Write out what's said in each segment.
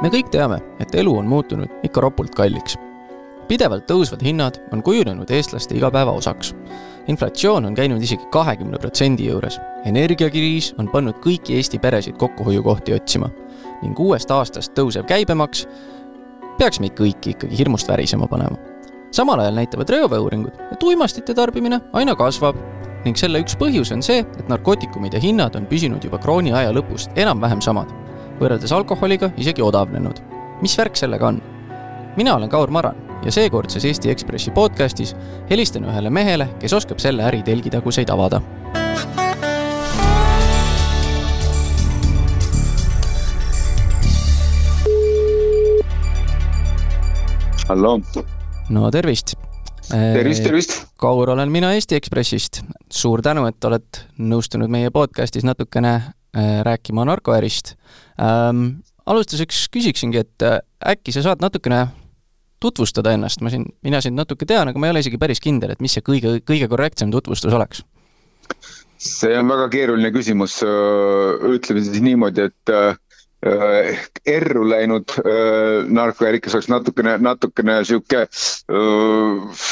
me kõik teame, et elu on muutunud ikka ropult kalliks. pidevalt tõusvad hinnad on kujunenud eestlaste igapäeva osaks. inflatsioon on käinud isegi kahekümne protsendi juures. energiakriis on pannud kõiki Eesti peresid kokkuhoiukohti otsima ning uuest aastast tõusev käibemaks peaks meid kõiki ikkagi hirmust värisema panema. samal ajal näitavad reoveeuuringud, et uimastite tarbimine aina kasvab ning selle üks põhjus on see, et narkootikumide hinnad on püsinud juba krooniaja lõpust enam-vähem samad võrreldes alkoholiga isegi odavnenud. mis värk sellega on? mina olen Kaur Maran ja seekordses Eesti Ekspressi podcastis helistan ühele mehele, kes oskab selle äri telgitaguseid avada. hallo. no tervist. Tervist, tervist. Kaur olen mina Eesti Ekspressist. suur tänu, et oled nõustunud meie podcastis natukene äh, rääkima narkoärist ähm,. alustuseks küsiksingi, et äh, äkki sa saad natukene tutvustada ennast, ma siin, mina sind natuke tean, aga ma ei ole isegi päris kindel, et mis see kõige, kõige korrektsem tutvustus oleks? see on väga keeruline küsimus, ütleme siis niimoodi, et äh, erru läinud äh, narkoärikas oleks natukene, natukene sihuke äh,,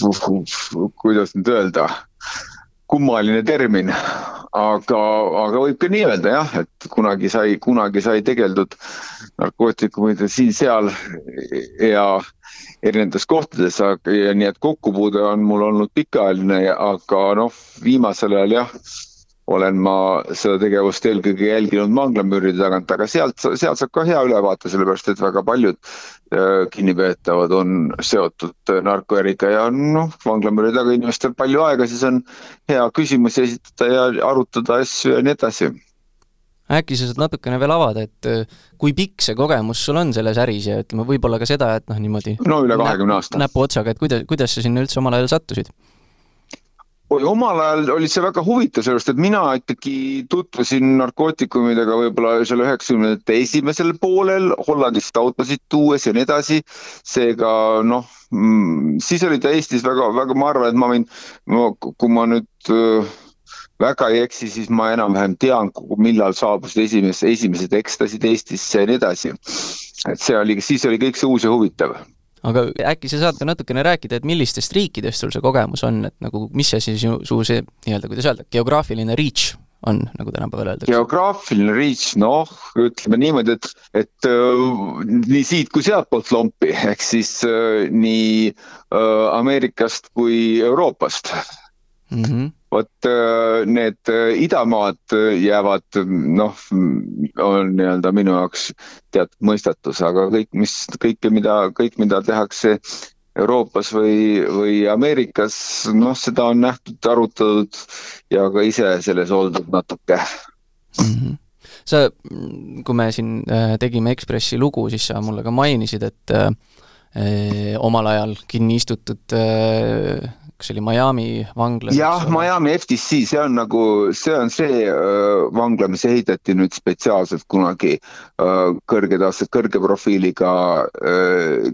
kuidas nüüd öelda kummaline termin, aga, aga võib ka nii öelda jah, et kunagi sai, kunagi sai tegeldud narkootikumide siin-seal ja erinevates kohtades, ja nii et kokkupuude on mul olnud pikaajaline, aga noh, viimasel ajal jah olen ma seda tegevust eelkõige jälginud vanglamüüride tagant, aga sealt, sealt saab ka hea ülevaate, sellepärast et väga paljud äh, kinnipeetavad on seotud narkoäriga ja noh, vanglamüüri taga inimestel palju aega, siis on hea küsimusi esitada ja arutada asju ja nii edasi. äkki sa saad natukene veel avada, et äh, kui pikk see kogemus sul on selles äris ja ütleme, võib-olla ka seda, et noh, niimoodi no üle kahekümne aasta. näpuotsaga, et kuidas, kuidas sa sinna üldse omal ajal sattusid? Omal ajal oli see väga huvitav, sellepärast et mina ikkagi tutvusin narkootikumidega võib-olla seal üheksakümnendate esimesel poolel, Hollandist autosid tuues ja nii edasi. seega noh, mm, siis oli ta Eestis väga, väga, ma arvan, et ma võin, kui ma nüüd väga ei eksi, siis ma enam-vähem tean, millal saabusid esimesed, esimesed ekstasid Eestisse ja nii edasi. et see oli, siis oli kõik see uus ja huvitav aga äkki sa saad ka natukene rääkida, et millistest riikidest sul see kogemus on, et nagu mis see siis su, su see nii-öelda, kuidas öelda, geograafiline reach on, nagu tänapäeval öeldakse? geograafiline reach, noh, ütleme niimoodi, et, et äh, nii siit kui sealtpoolt lompi, ehk siis äh, nii äh, Ameerikast kui Euroopast mm. -hmm vot äh, need äh, idamaad äh, jäävad noh, on nii-öelda minu jaoks teatud mõistatus, aga kõik, mis kõike, mida, kõik, mida tehakse Euroopas või, või Ameerikas, noh, seda on nähtud, arutatud ja ka ise selles oldud natuke mm. -hmm sa, kui me siin tegime Ekspressi lugu, siis sa mulle ka mainisid, et äh, omal ajal kinni istutud äh, kas see oli Miami vanglas? jah, Miami FTC, see on nagu, see on see äh, vangla, mis ehitati nüüd spetsiaalselt kunagi äh, kõrge tase, kõrge profiiliga äh,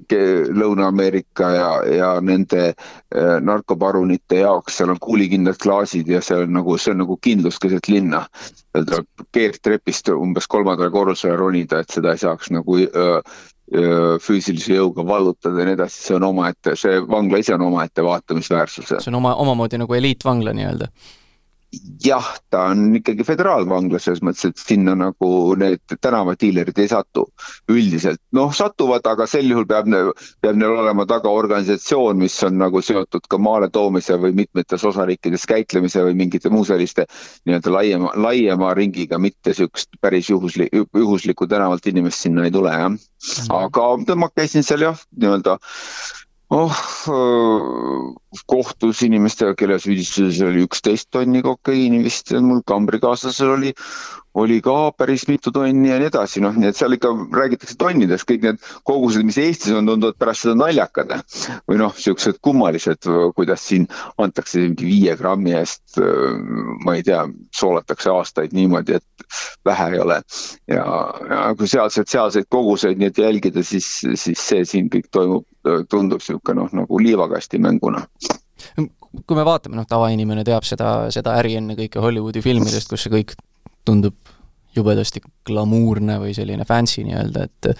Lõuna-Ameerika ja, ja nende äh, narkoparunite jaoks, seal on kuulikindlad klaasid ja see on nagu, see on nagu kindlus keset linna. tuleb keerdtrepist umbes kolmandale korrusele ronida, et seda ei saaks nagu äh, füüsilise jõuga vallutada ja nii edasi, see on omaette, see vangla ise on omaette vaatamisväärsus. see on oma, omamoodi nagu eliitvangla nii-öelda? Jah, ta on ikkagi föderaalvangla selles mõttes, et sinna nagu need tänavadiilerid ei satu üldiselt. noh, satuvad, aga sel juhul peab, peab neil olema taga organisatsioon, mis on nagu seotud ka maaletoomise või mitmetes osariikides käitlemise või mingite muu selliste nii-öelda laiema, laiema ringiga, mitte niisugust päris juhuslik, juhuslikku tänavalt inimest sinna ei tule, jah. Mhm. aga ma käisin seal jah, nii-öelda oh, kohtus inimestega, kelle süüdistuses oli üksteist tonni kokaiini vist, mul kambrikaaslasel oli, oli ka päris mitu tonni ja nii edasi, noh, nii et seal ikka räägitakse tonnidest, kõik need kogused, mis Eestis on, tunduvad pärast seda naljakad. või noh, siuksed kummalised, kuidas siin antakse mingi viie grammi eest, ma ei tea, soolatakse aastaid niimoodi, et vähe ei ole. ja, ja kui sealseid, sealseid koguseid nii et jälgida, siis, siis see siin kõik toimub, tundub niisugune noh, nagu liivakasti mänguna kui me vaatame, noh, tavainimene teab seda, seda äri ennekõike Hollywoodi filmidest, kus see kõik tundub jubedasti glamuurne või selline fancy nii-öelda, et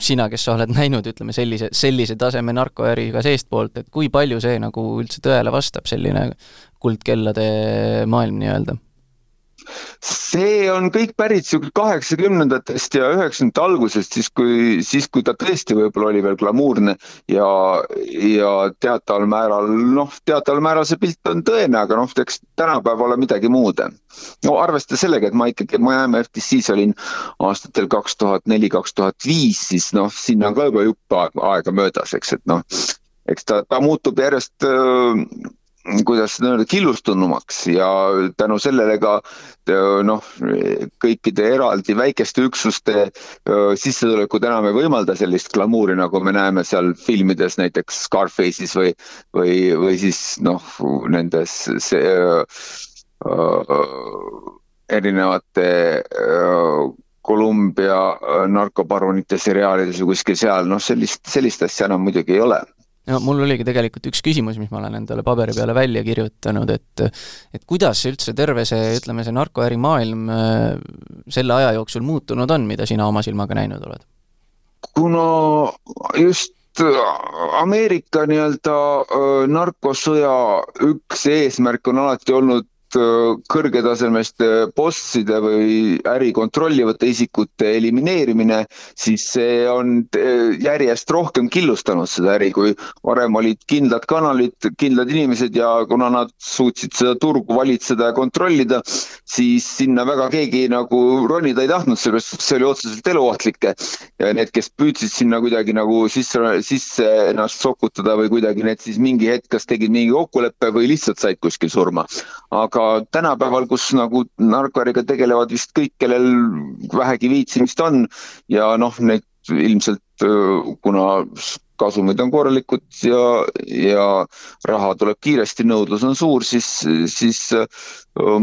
sina, kes sa oled näinud, ütleme sellise, sellise taseme narkoäri ka seestpoolt, et kui palju see nagu üldse tõele vastab, selline kuldkellade maailm nii-öelda? See on kõik pärit sihuke kaheksakümnendatest ja üheksakümnendate algusest, siis kui, siis kui ta tõesti võib-olla oli veel glamuurne ja, ja teataval määral, noh, teataval määral see pilt on tõene, aga noh, eks tänapäeval ole midagi muud. no arvestades sellega, et ma ikkagi Miami FTC-s olin aastatel kaks tuhat neli, kaks tuhat viis, siis noh, sinna on ka juba jupp aega möödas, eks, et noh, eks ta, ta muutub järjest kuidas seda öelda, killustunumaks ja tänu sellele ka noh, kõikide eraldi väikeste üksuste sissetulekud enam ei võimalda sellist glamuuri, nagu me näeme seal filmides näiteks Scarface'is või, või, või siis noh, nendes see, äh, erinevate äh, Kolumbia narkoparunite seriaalides või kuskil seal, noh, sellist, sellist asja enam muidugi ei ole no mul oligi tegelikult üks küsimus, mis ma olen endale paberi peale välja kirjutanud, et et kuidas üldse terve see, ütleme, see narkoärimaailm äh, selle aja jooksul muutunud on, mida sina oma silmaga näinud oled? kuna just Ameerika nii-öelda äh, narkosõja üks eesmärk on alati olnud Äh, kõrgetasemeste bosside või äri kontrollivate isikute elimineerimine, siis see on järjest rohkem killustanud seda äri, kui varem olid kindlad kanalid, kindlad inimesed ja kuna nad suutsid seda turgu valitseda ja kontrollida, siis sinna väga keegi nagu ronida ei tahtnud, sellepärast see oli otseselt eluohtlik. ja need, kes püüdsid sinna kuidagi nagu sisse, sisse ennast sokutada või kuidagi need siis mingi hetk kas tegid mingi kokkuleppe või lihtsalt said kuskil surma. aga aga tänapäeval, kus nagu narkoäriga tegelevad vist kõik, kellel vähegi viitsimist on ja noh, neid ilmselt kuna kasumid on korralikud ja, ja raha tuleb kiiresti, nõudlus on suur, siis, siis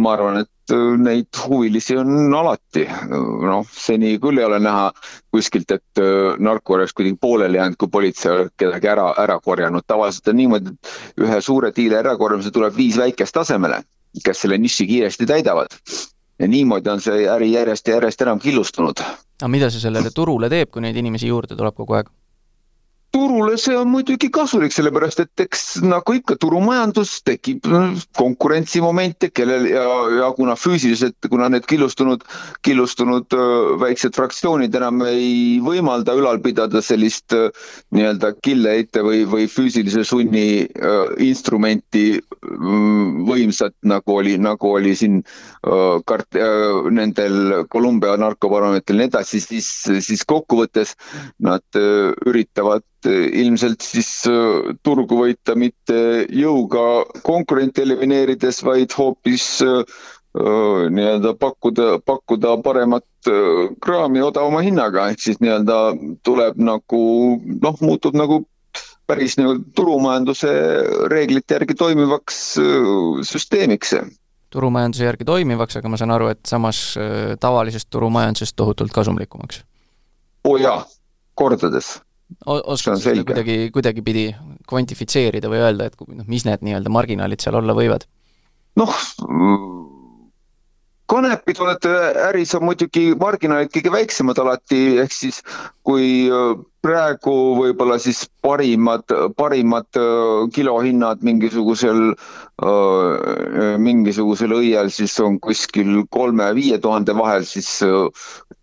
ma arvan, et neid huvilisi on alati. noh, seni küll ei ole näha kuskilt, et narko oleks kuidagi pooleli jäänud, kui politsei oleks kedagi ära, ära korjanud. tavaliselt on niimoodi, et ühe suure diili ärakorjamise tuleb viis väikest asemele kes selle niši kiiresti täidavad. ja niimoodi on see äri järjest ja järjest enam killustunud. aga mida see sellele turule teeb, kui neid inimesi juurde tuleb kogu aeg? Turule see on muidugi kasulik, sellepärast et eks nagu ikka turumajandus tekib konkurentsimomente, kellel ja, ja kuna füüsiliselt, kuna need killustunud, killustunud väiksed fraktsioonid enam ei võimalda ülal pidada sellist nii-öelda killeheite või, või füüsilise sunni instrumenti võimsat, nagu oli, nagu oli siin kart- nendel Kolumbia narkobaromeetril ja nii edasi, siis, siis kokkuvõttes nad üritavad ilmselt siis äh, turgu võita mitte jõuga konkurente elimineerides, vaid hoopis äh, nii-öelda pakkuda, pakkuda paremat kraami odavama hinnaga, ehk siis nii-öelda tuleb nagu noh, muutub nagu päris nagu turumajanduse reeglite järgi toimivaks süsteemiks turumajanduse järgi toimivaks, aga ma saan aru, et samas tavalisest turumajandusest tohutult kasumlikumaks? oo oh jaa, kordades oskad seda kuidagi, kuidagipidi kvantifitseerida või öelda, et noh, mis need nii-öelda marginaalid seal olla võivad? noh, kanepitoodete äris on muidugi marginaalid kõige väiksemad alati, ehk siis kui praegu võib-olla siis parimad, parimad kilohinnad mingisugusel, mingisugusel õiel siis on kuskil kolme-viie tuhande vahel, siis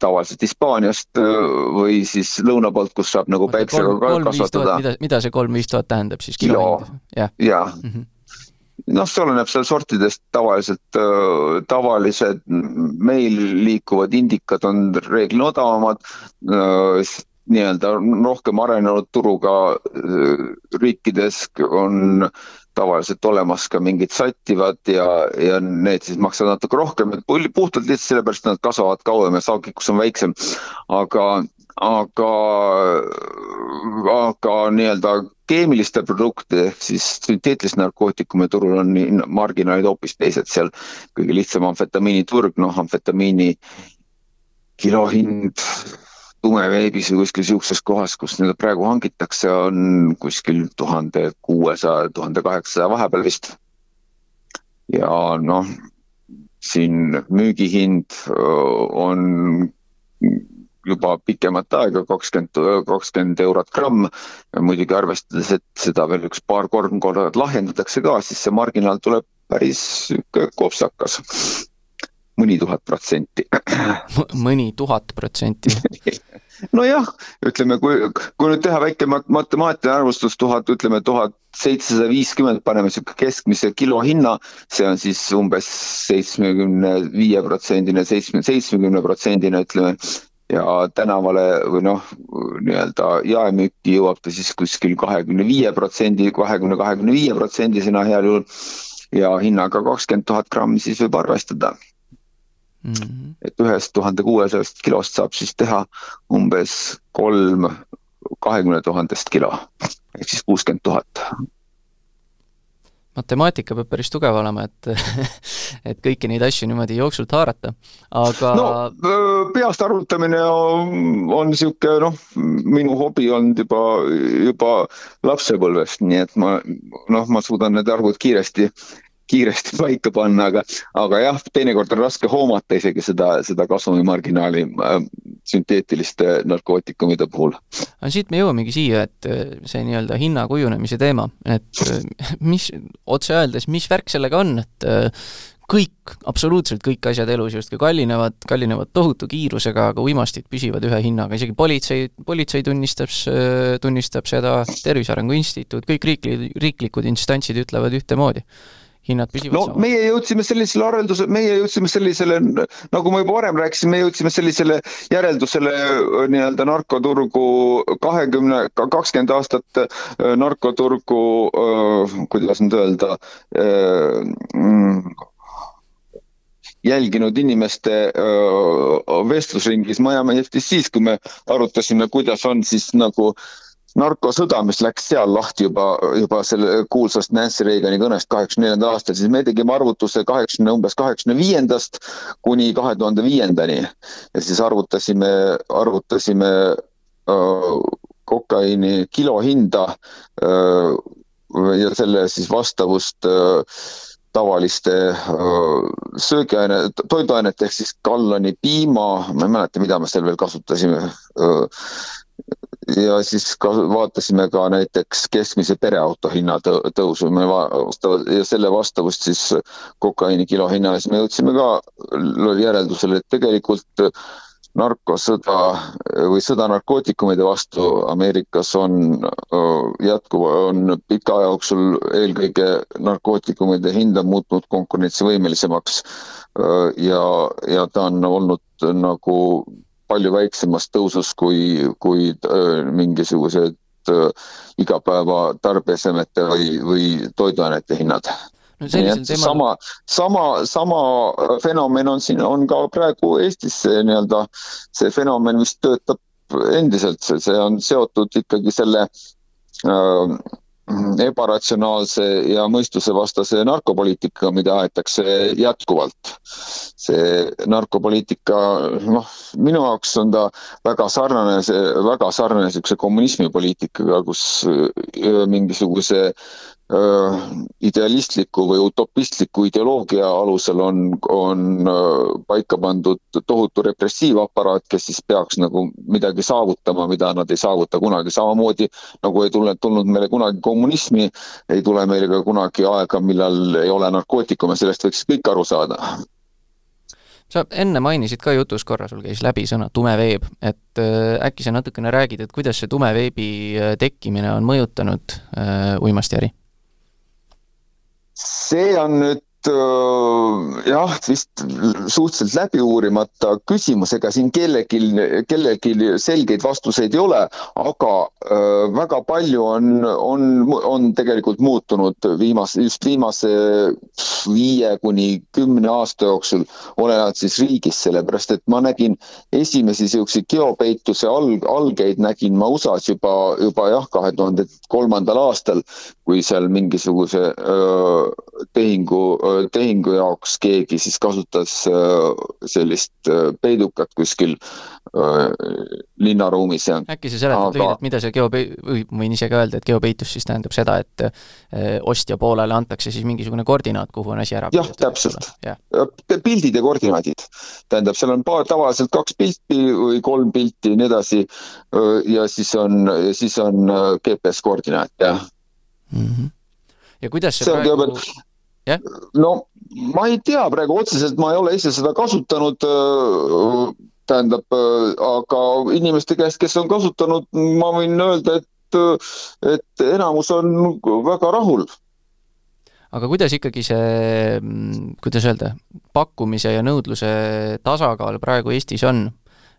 tavaliselt Hispaaniast või siis lõuna poolt, kus saab nagu päiksega kasvatada. mida, mida see kolm-viis tuhat tähendab siis? kilo, jah ja. Noh, see oleneb seal sortidest, tavaliselt tavalised meil liikuvad indikad on reeglina odavamad nii-öelda rohkem arenenud turuga riikides on tavaliselt olemas ka mingid sattivad ja, ja need siis maksavad natuke rohkem, et puhtalt lihtsalt sellepärast, et nad kasvavad kauem ja saagikkus on väiksem. aga, aga, aga nii-öelda keemiliste produktide ehk siis sünteetiliste narkootikumide turul on marginaalid hoopis teised, seal kõige lihtsam amfetamiini turg, noh, amfetamiini kilohind tumeveebis või kuskil sihukeses kohas, kus neid praegu hangitakse, on kuskil tuhande kuuesaja, tuhande kaheksasaja vahepeal vist. ja noh, siin müügihind on juba pikemat aega, kakskümmend, kakskümmend eurot gramm. muidugi arvestades, et seda veel üks paar-kolm korda lahjendatakse ka, siis see marginaal tuleb päris kopsakas mõni tuhat protsenti. mõni tuhat protsenti nojah, ütleme, kui, kui nüüd teha väike matemaatiline arvustus, tuhat, ütleme tuhat seitsesada viiskümmend, paneme sihuke keskmise kilohinna, see on siis umbes seitsmekümne viie protsendine, seitsme, seitsmekümne protsendine, ütleme ja tänavale või noh, nii-öelda jaemüüki jõuab ta siis kuskil kahekümne viie protsendi, kahekümne, kahekümne viie protsendisena heal juhul ja hinnaga kakskümmend tuhat grammi siis võib arvestada mm. -hmm. et ühest tuhande kuuesajast kilost saab siis teha umbes kolm kahekümne tuhandest kilo ehk siis kuuskümmend tuhat matemaatika peab päris tugev olema, et et kõiki neid asju niimoodi jooksult haarata, aga no peast arvutamine on, on niisugune noh, minu hobi olnud juba, juba lapsepõlvest, nii et ma noh, ma suudan need arvud kiiresti kiiresti paika panna, aga, aga jah, teinekord on raske hoomata isegi seda, seda kasumimarginaali äh, sünteetiliste narkootikumide puhul. aga siit me jõuamegi siia, et äh, see nii-öelda hinna kujunemise teema, et äh, mis, otse öeldes, mis värk sellega on, et kõik, absoluutselt kõik asjad elus justkui kallinevad, kallinevad tohutu kiirusega, aga uimastid püsivad ühe hinnaga, isegi politsei, politsei tunnistab, tunnistab seda, Tervise Arengu Instituut, kõik riikli-, riiklikud instantsid ütlevad ühtemoodi hinnad püsivad no sama. meie jõudsime sellisele arveldusele, meie jõudsime sellisele, nagu ma juba varem rääkisin, me jõudsime sellisele järeldusele äh, nii-öelda narkoturgu kahekümne, kakskümmend aastat äh, narkoturgu, äh, kuidas nüüd öelda, mm, jälginud inimeste vestlusringis Miami FTC-s, kui me arutasime, kuidas on siis nagu narkosõda, mis läks seal lahti juba, juba selle kuulsast Nancy Reagani kõnest kaheksakümne neljandal aastal, siis me tegime arvutuse kaheksakümne, umbes kaheksakümne viiendast kuni kahe tuhande viiendani. ja siis arvutasime, arvutasime äh, kokaiini kilohinda äh, ja selle siis vastavust äh, tavaliste söögiaine, toiduainete ehk siis galloni piima, ma ei mäleta, mida me seal veel kasutasime ja siis ka vaatasime ka näiteks keskmise pereauto hinna tõusu, me vastavalt ja selle vastavust siis kokaiini kilo hinnale, siis me jõudsime ka järeldusele, et tegelikult narkosõda või sõda narkootikumide vastu Ameerikas on jätkuv, on pika aja jooksul eelkõige narkootikumide hind on muutunud konkurentsivõimelisemaks ja, ja ta on olnud nagu palju väiksemas tõusus kui, kui mingisugused igapäeva tarbeesemete või, või toiduainete hinnad no et teemal... sama, sama, sama fenomen on siin, on ka praegu Eestis nii-öelda, see fenomen vist töötab endiselt, see on seotud ikkagi selle äh, ebaratsionaalse ja mõistusevastase narkopoliitikaga, mida aetakse jätkuvalt. see narkopoliitika, noh, minu jaoks on ta väga sarnane, see väga sarnane niisuguse kommunismipoliitikaga, kus mingisuguse idealistliku või utopistliku ideoloogia alusel on, on paika pandud tohutu repressiivaparaat, kes siis peaks nagu midagi saavutama, mida nad ei saavuta kunagi, samamoodi nagu ei tule, tulnud meile kunagi kommunismi, ei tule meile ka kunagi aega, millal ei ole narkootikume, sellest võiks kõik aru saada sa enne mainisid ka jutus korra, sul käis läbi sõna tume veeb, et äh, äkki sa natukene räägid, et kuidas see tume veebi tekkimine on mõjutanud äh, uimastiäri? See on nüüd äh, jah, vist suhteliselt läbi uurimata küsimus, ega siin kellelgi, kellelgi selgeid vastuseid ei ole, aga äh, väga palju on, on, on tegelikult muutunud viimase, just viimase viie kuni kümne aasta jooksul, olenevalt siis riigist, sellepärast et ma nägin esimesi niisuguseid geopeituse alg, algeid nägin ma USA-s juba, juba jah, kahe tuhande kolmandal aastal, kui seal mingisuguse öö, tehingu öö, tehingu jaoks keegi siis kasutas sellist peidukat kuskil linnaruumis ja. äkki sa seletad aga... lühidalt, mida see geope-, või võin ise ka öelda, et geopeitus siis tähendab seda, et ostja poolele antakse siis mingisugune koordinaat, kuhu on asi ära jah, täpselt. pildid ja koordinaadid. tähendab, seal on paar, tavaliselt kaks pilti või kolm pilti ja nii edasi ja siis on, siis on GPS koordinaat, jah mm. -hmm. ja kuidas see, see praegu jah? no ma ei tea praegu otseselt, ma ei ole ise seda kasutanud tähendab, aga inimeste käest, kes on kasutanud, ma võin öelda, et, et enamus on väga rahul. aga kuidas ikkagi see, kuidas öelda, pakkumise ja nõudluse tasakaal praegu Eestis on?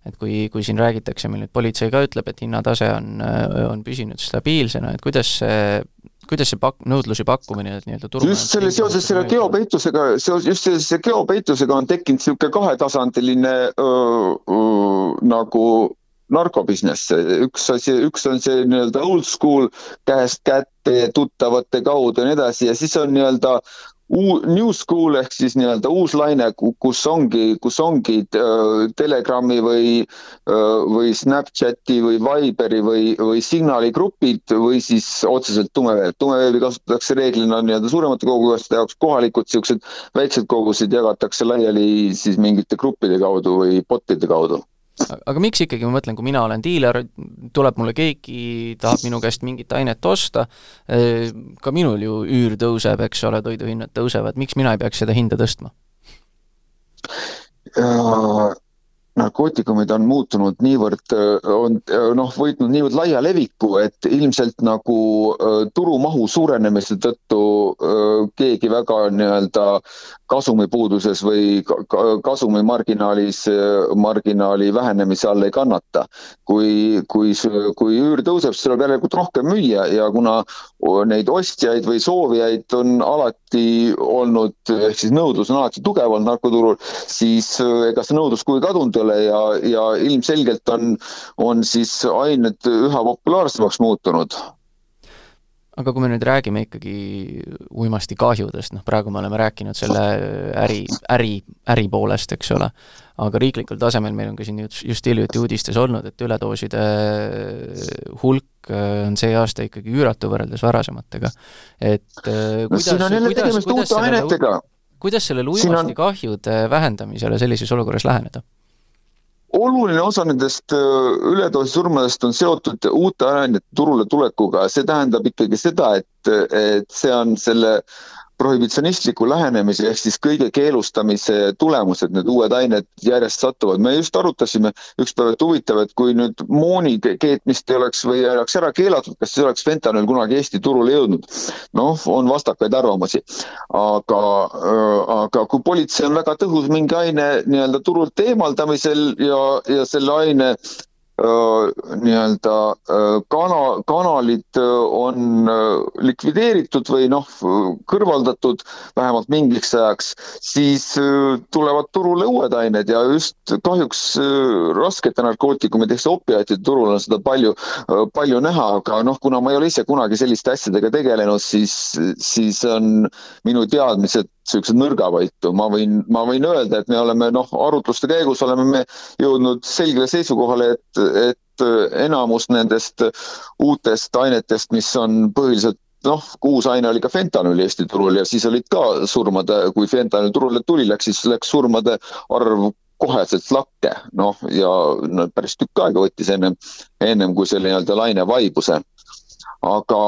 et kui, kui siin räägitakse meil nüüd, politsei ka ütleb, et hinnatase on, on püsinud stabiilsena, et kuidas see kuidas see pak-, nõudlus ja pakkumine nii-öelda turu just selle, seoses selle geopeitusega, seos, just sellise geopeitusega on tekkinud niisugune kahetasandiline nagu narkobusiness, üks asi, üks on see nii-öelda old school käest kätte tuttavate kaudu ja nii edasi ja siis on nii-öelda New School ehk siis nii-öelda uus laine, kus ongi, kus ongi äh, Telegrami või äh,, või Snapchati või Viberi või, või Signali grupid või siis otseselt tumeveeb. tumeveebi kasutatakse reeglina nii-öelda suuremate kogujaste jaoks, kohalikud niisugused väiksed kogused jagatakse laiali siis mingite gruppide kaudu või bot'ide kaudu aga miks ikkagi, ma mõtlen, kui mina olen diiler, tuleb mulle keegi, tahab minu käest mingit ainet osta, eh, ka minul ju üür tõuseb, eks ole, toiduhinnad tõusevad, miks mina ei peaks seda hinda tõstma? Narkootikumid on muutunud niivõrd, on noh, võitnud niivõrd laia leviku, et ilmselt nagu turumahu suurenemise tõttu keegi väga nii-öelda kasumipuuduses või kasumi marginaalis, marginaali vähenemise all ei kannata. kui, kui, kui üür tõuseb, siis tuleb järelikult rohkem müüa ja kuna neid ostjaid või soovijaid on alati olnud, ehk siis nõudlus on alati tugev olnud narkoturul, siis ega see nõudlus kuhugi kadunud ei ole ja, ja ilmselgelt on, on siis ained üha populaarsemaks muutunud aga kui me nüüd räägime ikkagi uimastikahjudest, noh praegu me oleme rääkinud selle äri, äri, äri poolest, eks ole, aga riiklikul tasemel meil on ka siin just, just hiljuti uudistes olnud, et üledooside hulk äh, on see aasta ikkagi üüratu võrreldes varasematega. et äh, kuidas, no, kuidas, kuidas sellele, kuidas sellele uimastikahjude on... vähendamisele sellises olukorras läheneda? Oluline osa nendest äh, üledoosi surmadest on seotud uute ainete turule tulekuga, see tähendab ikkagi seda, et, et see on selle prohibitsionistliku lähenemise ehk siis kõige keelustamise tulemused, need uued ained järjest satuvad. me just arutasime ükspäev, et huvitav, et kui nüüd mooni keetmist ei oleks või oleks ära keelatud, kas siis oleks fentanüül kunagi Eesti turule jõudnud? noh, on vastakaid arvamusi. aga, äh, aga kui politsei on väga tõhus mingi aine nii-öelda turult eemaldamisel ja, ja selle aine nii-öelda kana, kanalid on likvideeritud või noh, kõrvaldatud vähemalt mingiks ajaks, siis tulevad turule uued ained ja just kahjuks raskete narkootikumide ehk see opiaatide turul on seda palju, palju näha, aga noh, kuna ma ei ole ise kunagi selliste asjadega tegelenud, siis, siis on minu teadmised niisugused nõrgavaitu, ma võin, ma võin öelda, et me oleme noh, arutluste käigus oleme me jõudnud selgele seisukohale, et, et enamus nendest uutest ainetest, mis on põhiliselt noh, uus aine oli ka fentanüül Eesti turul ja siis olid ka surmade, kui fentanüül turule tuli, läks siis läks surmade arv koheselt lakke, noh ja no, päris tükk aega võttis ennem, ennem kui selle nii-öelda laine vaibuse aga,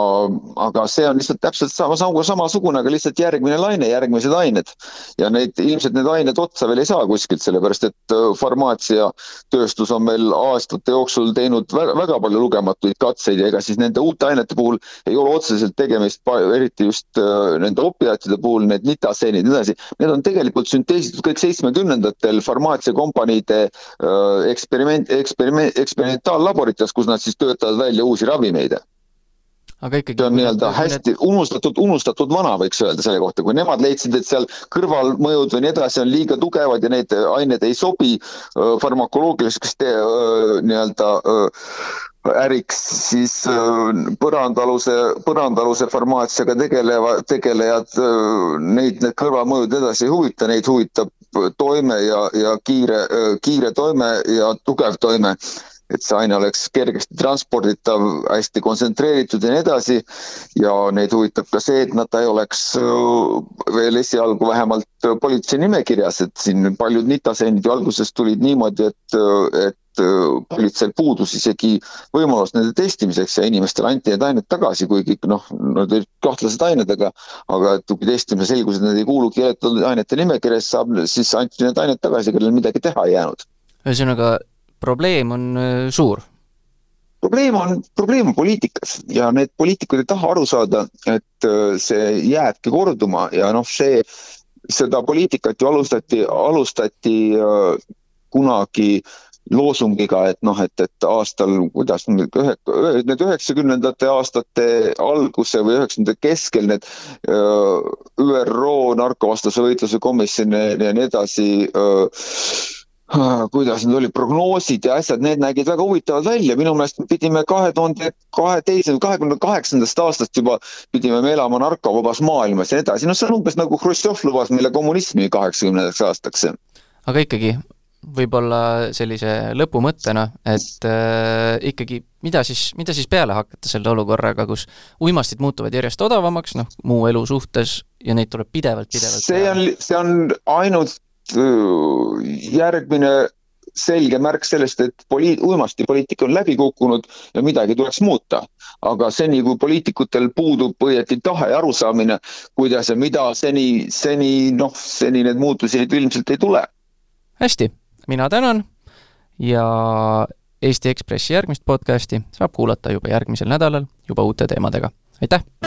aga see on lihtsalt täpselt sama, sama, samasugune, aga lihtsalt järgmine laine, järgmised ained. ja neid, ilmselt need ained otsa veel ei saa kuskilt, sellepärast et äh, farmaatsiatööstus on meil aastate jooksul teinud väga, väga palju lugematuid katseid ja ega siis nende uute ainete puhul ei ole otseselt tegemist, eriti just äh, nende opiaatide puhul, need nitaseenid ja nii edasi, need on tegelikult sünteesitud kõik seitsmekümnendatel farmaatsiakompaniide äh, eksperiment, eksperiment, eksperimentaallaborites, kus nad siis töötavad välja uusi ravimeid aga ikkagi. see on nii-öelda hästi need... unustatud, unustatud vana, võiks öelda selle kohta, kui nemad leidsid, et seal kõrvalmõjud või nii edasi on liiga tugevad ja need ained ei sobi farmakoloogiliseks nii-öelda äriks, siis põrandaaluse, põrandaaluse farmaatsiaga tegeleva, tegelejad, neid need kõrvalmõjud edasi ei huvita, neid huvitab toime ja, ja kiire, kiire toime ja tugev toime et see aine oleks kergesti transporditav, hästi kontsentreeritud ja nii edasi. ja neid huvitab ka see, et nad ei oleks äh, veel esialgu vähemalt politsei nimekirjas, et siin paljud nitaseenid ju alguses tulid niimoodi, et, et äh, politseil puudus isegi võimalus nende testimiseks ja inimestele anti need ained tagasi, kuigi noh, nad olid kahtlased ained, aga aga et kui testimine selgus, et need ei kuulu keelatud ainete nimekirja, siis saab, siis anti need ained tagasi, kellel midagi teha ei jäänud. ühesõnaga, probleem on äh, suur? probleem on, probleem on poliitikas ja need poliitikud ei taha aru saada, et äh, see jääbki korduma ja noh, see, seda poliitikat ju alustati, alustati äh, kunagi loosungiga, et noh, et, et aastal, kuidas need ühe, need üheksakümnendate aastate alguse või üheksakümnendate keskel need ÜRO narkovastase võitluse komisjon ja nii edasi öö, kuidas need olid, prognoosid ja asjad, need nägid väga huvitavad välja, minu meelest pidime kahe tuhande kaheteise, kahekümne kaheksandast aastast juba pidime me elama narkovabas maailmas ja nii edasi, noh, see on umbes nagu Hruštšov lubas meile kommunismi kaheksakümnendaks aastaks. aga ikkagi, võib-olla sellise lõpumõttena, et äh, ikkagi mida siis, mida siis peale hakata selle olukorraga, kus uimastid muutuvad järjest odavamaks, noh, muu elu suhtes, ja neid tuleb pidevalt, pidevalt see on, see on ainult järgmine selge märk sellest, et poliit-, uimastipoliitika on läbi kukkunud ja midagi tuleks muuta. aga seni, kui poliitikutel puudub õieti tahe ja arusaamine, kuidas ja mida, seni, seni noh, seni need muutused ilmselt ei tule. hästi, mina tänan ja Eesti Ekspressi järgmist podcasti saab kuulata juba järgmisel nädalal juba uute teemadega. aitäh!